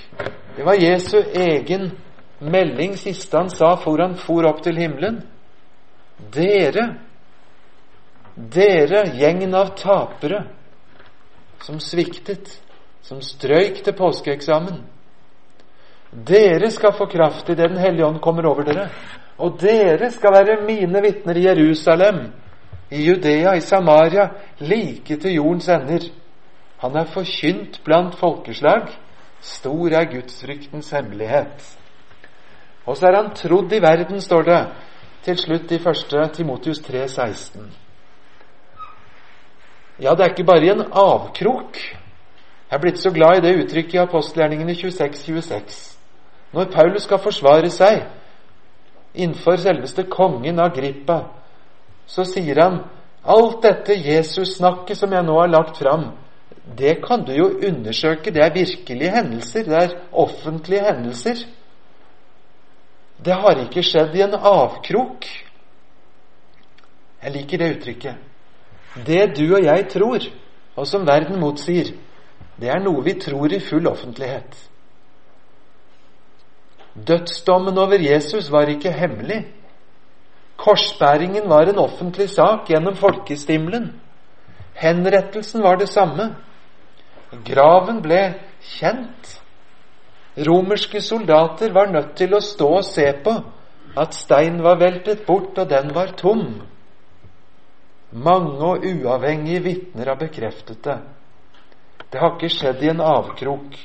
Det var Jesu egen melding siste han sa for han for opp til himmelen. Dere, dere, gjengen av tapere som sviktet, som strøyk til påskeeksamen. Dere skal få kraft idet Den hellige ånd kommer over dere. Og dere skal være mine vitner i Jerusalem, i Judea, i Samaria, like til jordens ender. Han er forkynt blant folkeslag. Stor er gudsfryktens hemmelighet. Og så er han trodd i verden, står det til slutt i 1. Timotius 3, 16. Ja, det er ikke bare i en avkrok. Jeg er blitt så glad i det uttrykket i apostelgjerningene 26-26. Når Paulus skal forsvare seg innenfor selveste kongen Agrippa, så sier han alt dette Jesus-snakket som jeg nå har lagt fram, det kan du jo undersøke. Det er virkelige hendelser. Det er offentlige hendelser. Det har ikke skjedd i en avkrok. Jeg liker det uttrykket. Det du og jeg tror, og som verden motsier, det er noe vi tror i full offentlighet. Dødsdommen over Jesus var ikke hemmelig. Korsbæringen var en offentlig sak gjennom folkestimlen. Henrettelsen var det samme. Graven ble kjent. Romerske soldater var nødt til å stå og se på at steinen var veltet bort, og den var tom. Mange og uavhengige vitner har bekreftet det. Det har ikke skjedd i en avkrok.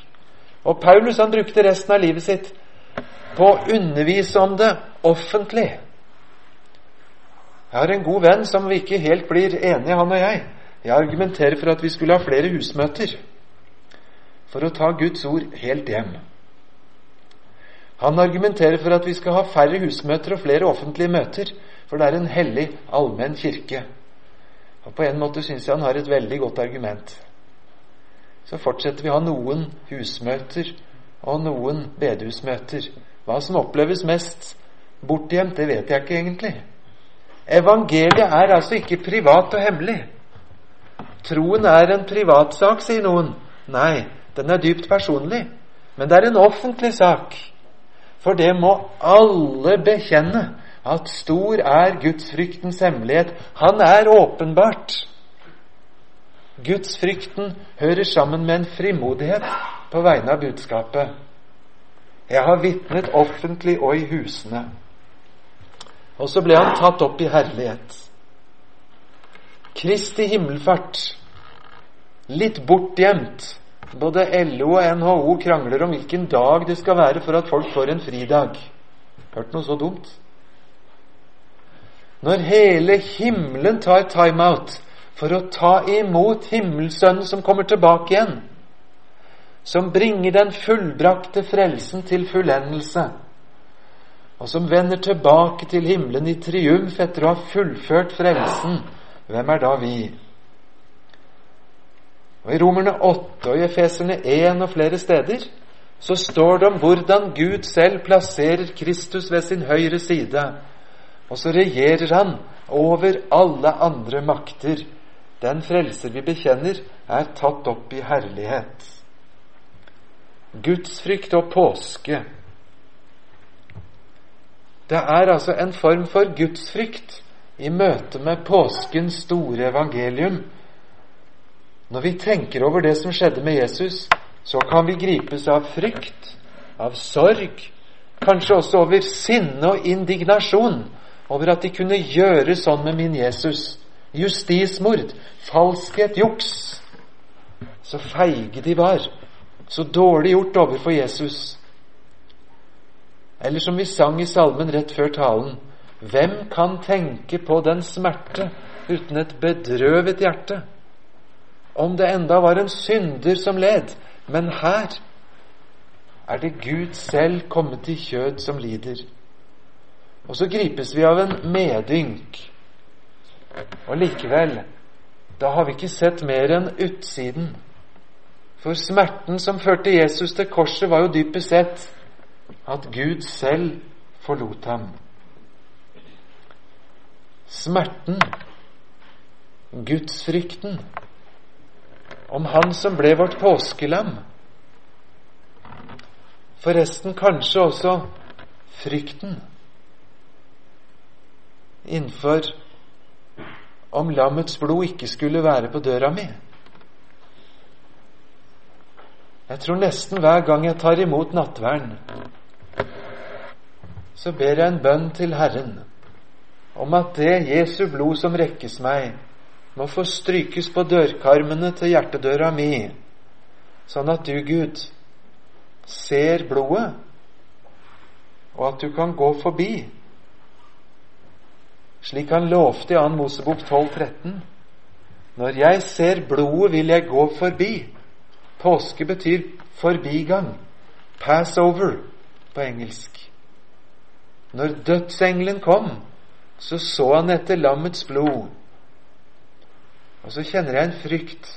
Og Paulus han brukte resten av livet sitt på å undervise om det offentlig. Jeg har en god venn som vi ikke helt blir enige, han og jeg. Jeg argumenterer for at vi skulle ha flere husmøter for å ta Guds ord helt hjem. Han argumenterer for at vi skal ha færre husmøter og flere offentlige møter, for det er en hellig, allmenn kirke. Og På en måte syns jeg han har et veldig godt argument. Så fortsetter vi å ha noen husmøter og noen bedehusmøter. Hva som oppleves mest bortgjemt, det vet jeg ikke egentlig. Evangeliet er altså ikke privat og hemmelig. Troen er en privatsak, sier noen. Nei, den er dypt personlig. Men det er en offentlig sak. For det må alle bekjenne, at stor er gudsfryktens hemmelighet. Han er åpenbart. Gudsfrykten hører sammen med en frimodighet på vegne av budskapet. Jeg har vitnet offentlig og i husene. Og så ble han tatt opp i herlighet. Kristi himmelfart, litt bortgjemt, både LO og NHO krangler om hvilken dag det skal være for at folk får en fridag. Hørt noe så dumt? Når hele himmelen tar timeout for å ta imot himmelsønnen som kommer tilbake igjen, som bringer den fullbrakte frelsen til fullendelse, og som vender tilbake til himmelen i triumf etter å ha fullført frelsen, hvem er da vi? Og I Romerne 8 og i Efeserne 1 og flere steder så står det om hvordan Gud selv plasserer Kristus ved sin høyre side. Og så regjerer han over alle andre makter. Den frelser vi bekjenner, er tatt opp i herlighet. Gudsfrykt og påske. Det er altså en form for gudsfrykt i møte med påskens store evangelium når vi tenker over det som skjedde med Jesus, så kan vi gripes av frykt, av sorg, kanskje også over sinne og indignasjon over at de kunne gjøre sånn med min Jesus. Justismord, falskhet, juks. Så feige de var. Så dårlig gjort overfor Jesus. Eller som vi sang i salmen rett før talen Hvem kan tenke på den smerte uten et bedrøvet hjerte? om det enda var en synder som led. Men her er det Gud selv kommet i kjød som lider. Og så gripes vi av en medynk. Og likevel, da har vi ikke sett mer enn utsiden. For smerten som førte Jesus til korset, var jo dypest sett at Gud selv forlot ham. Smerten, gudsfrykten, om Han som ble vårt påskelam. Forresten kanskje også frykten innenfor om lammets blod ikke skulle være på døra mi. Jeg tror nesten hver gang jeg tar imot nattverden, så ber jeg en bønn til Herren om at det Jesu blod som rekkes meg, må få strykes på dørkarmene til hjertedøra mi, sånn at du, Gud, ser blodet, og at du kan gå forbi, slik han lovte i 2. Mosebok 12, 13. Når jeg ser blodet, vil jeg gå forbi. Påske betyr forbigang. Passover på engelsk. Når dødsengelen kom, så så han etter lammets blod. Og så kjenner jeg en frykt.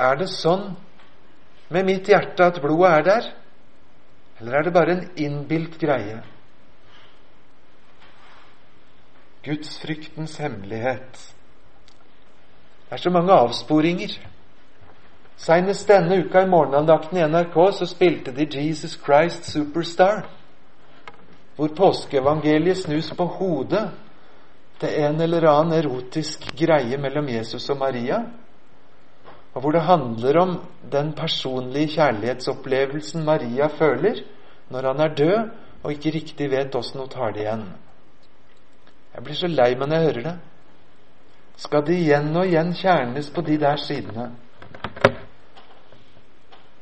Er det sånn med mitt hjerte at blodet er der? Eller er det bare en innbilt greie? Gudsfryktens hemmelighet. Det er så mange avsporinger. Seinest denne uka i morgenandakten i NRK så spilte de Jesus Christ Superstar, hvor påskeevangeliet snus på hodet til en eller annen erotisk greie mellom Jesus og Maria, og hvor det handler om den personlige kjærlighetsopplevelsen Maria føler når han er død og ikke riktig vet åssen hun tar det igjen. Jeg blir så lei meg når jeg hører det. Skal det igjen og igjen kjernes på de der sidene?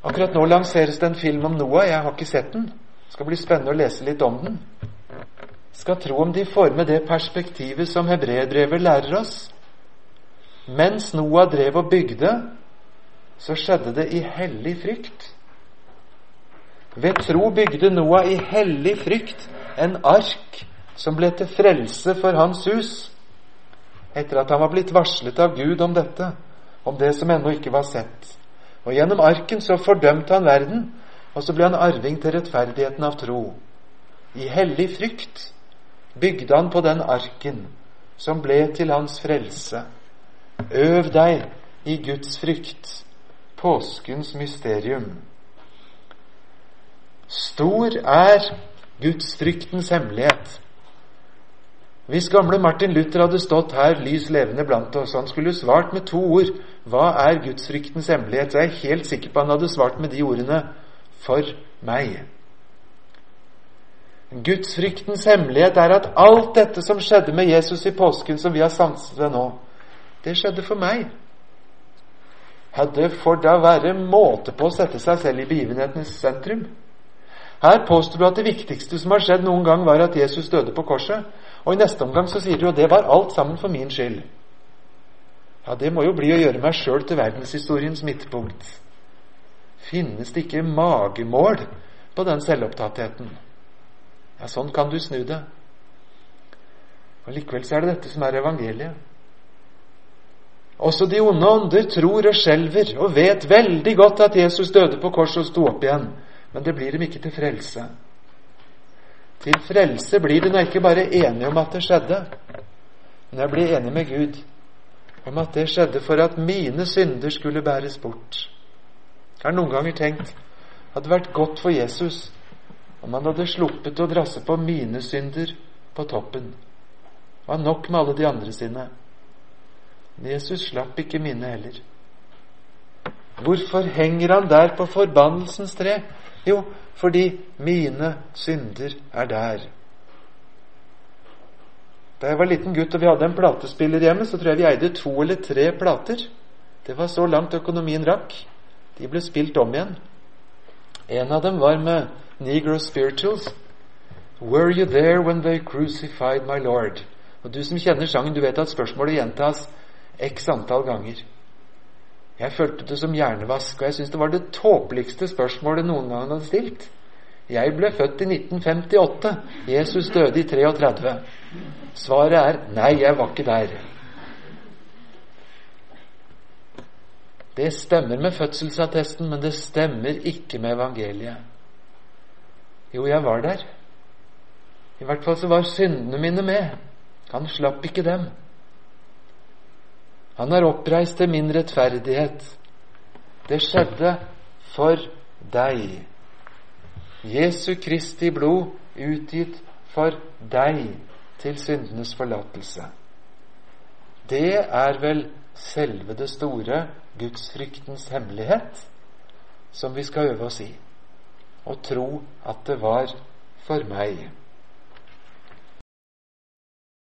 Akkurat nå lanseres det en film om Noah. Jeg har ikke sett den. Det skal bli spennende å lese litt om den. Skal tro om de får med det perspektivet som hebreerbrevet lærer oss. Mens Noah drev og bygde, så skjedde det i hellig frykt. Ved tro bygde Noah i hellig frykt en ark som ble til frelse for hans hus, etter at han var blitt varslet av Gud om dette, om det som ennå ikke var sett. Og gjennom arken så fordømte han verden, og så ble han arving til rettferdigheten av tro. I hellig frykt bygde han på den arken som ble til hans frelse. Øv deg i Guds frykt, påskens mysterium. Stor er gudsfryktens hemmelighet. Hvis gamle Martin Luther hadde stått her lys levende blant oss, han skulle svart med to ord 'Hva er gudsfryktens hemmelighet?' så er helt sikker på han hadde svart med de ordene 'For meg'. Gudsfryktens hemmelighet er at alt dette som skjedde med Jesus i påsken, som vi har sanset ved nå, det skjedde for meg. Ja, det får da være måte på å sette seg selv i begivenhetenes sentrum. Her påstår du at det viktigste som har skjedd noen gang, var at Jesus døde på korset. Og i neste omgang så sier du jo det var alt sammen for min skyld. Ja, det må jo bli å gjøre meg sjøl til verdenshistoriens midtpunkt. Finnes det ikke magemål på den selvopptattheten? Ja, sånn kan du snu det. Og Likevel så er det dette som er evangeliet. Også de onde ånder tror og skjelver og vet veldig godt at Jesus døde på korset og sto opp igjen, men det blir dem ikke til frelse. Til frelse blir når jeg ikke bare er enig om at det skjedde, men jeg blir enig med Gud om at det skjedde for at mine synder skulle bæres bort. Jeg har noen ganger tenkt at det hadde vært godt for Jesus om han hadde sluppet å drasse på mine synder på toppen. Det var nok med alle de andre sine. Men Jesus slapp ikke mine heller. Hvorfor henger han der på forbannelsens tre? Jo, fordi mine synder er der. Da jeg var liten gutt og vi hadde en platespiller hjemme, så tror jeg vi eide to eller tre plater. Det var så langt økonomien rakk. De ble spilt om igjen. En av dem var med Negro Spirituals. Were you there when they crucified my Lord? Og Du som kjenner sangen, du vet at spørsmålet gjentas x antall ganger. Jeg følte det som hjernevask, og jeg syntes det var det tåpeligste spørsmålet noen gang hadde stilt. Jeg ble født i 1958. Jesus døde i 33. Svaret er nei, jeg var ikke der. Det stemmer med fødselsattesten, men det stemmer ikke med evangeliet. Jo, jeg var der. I hvert fall så var syndene mine med. Han slapp ikke dem. Han har oppreist til min rettferdighet. Det skjedde for deg. Jesu Kristi blod utgitt for deg til syndenes forlatelse. Det er vel selve det store gudsfryktens hemmelighet som vi skal øve oss i. Og tro at det var for meg.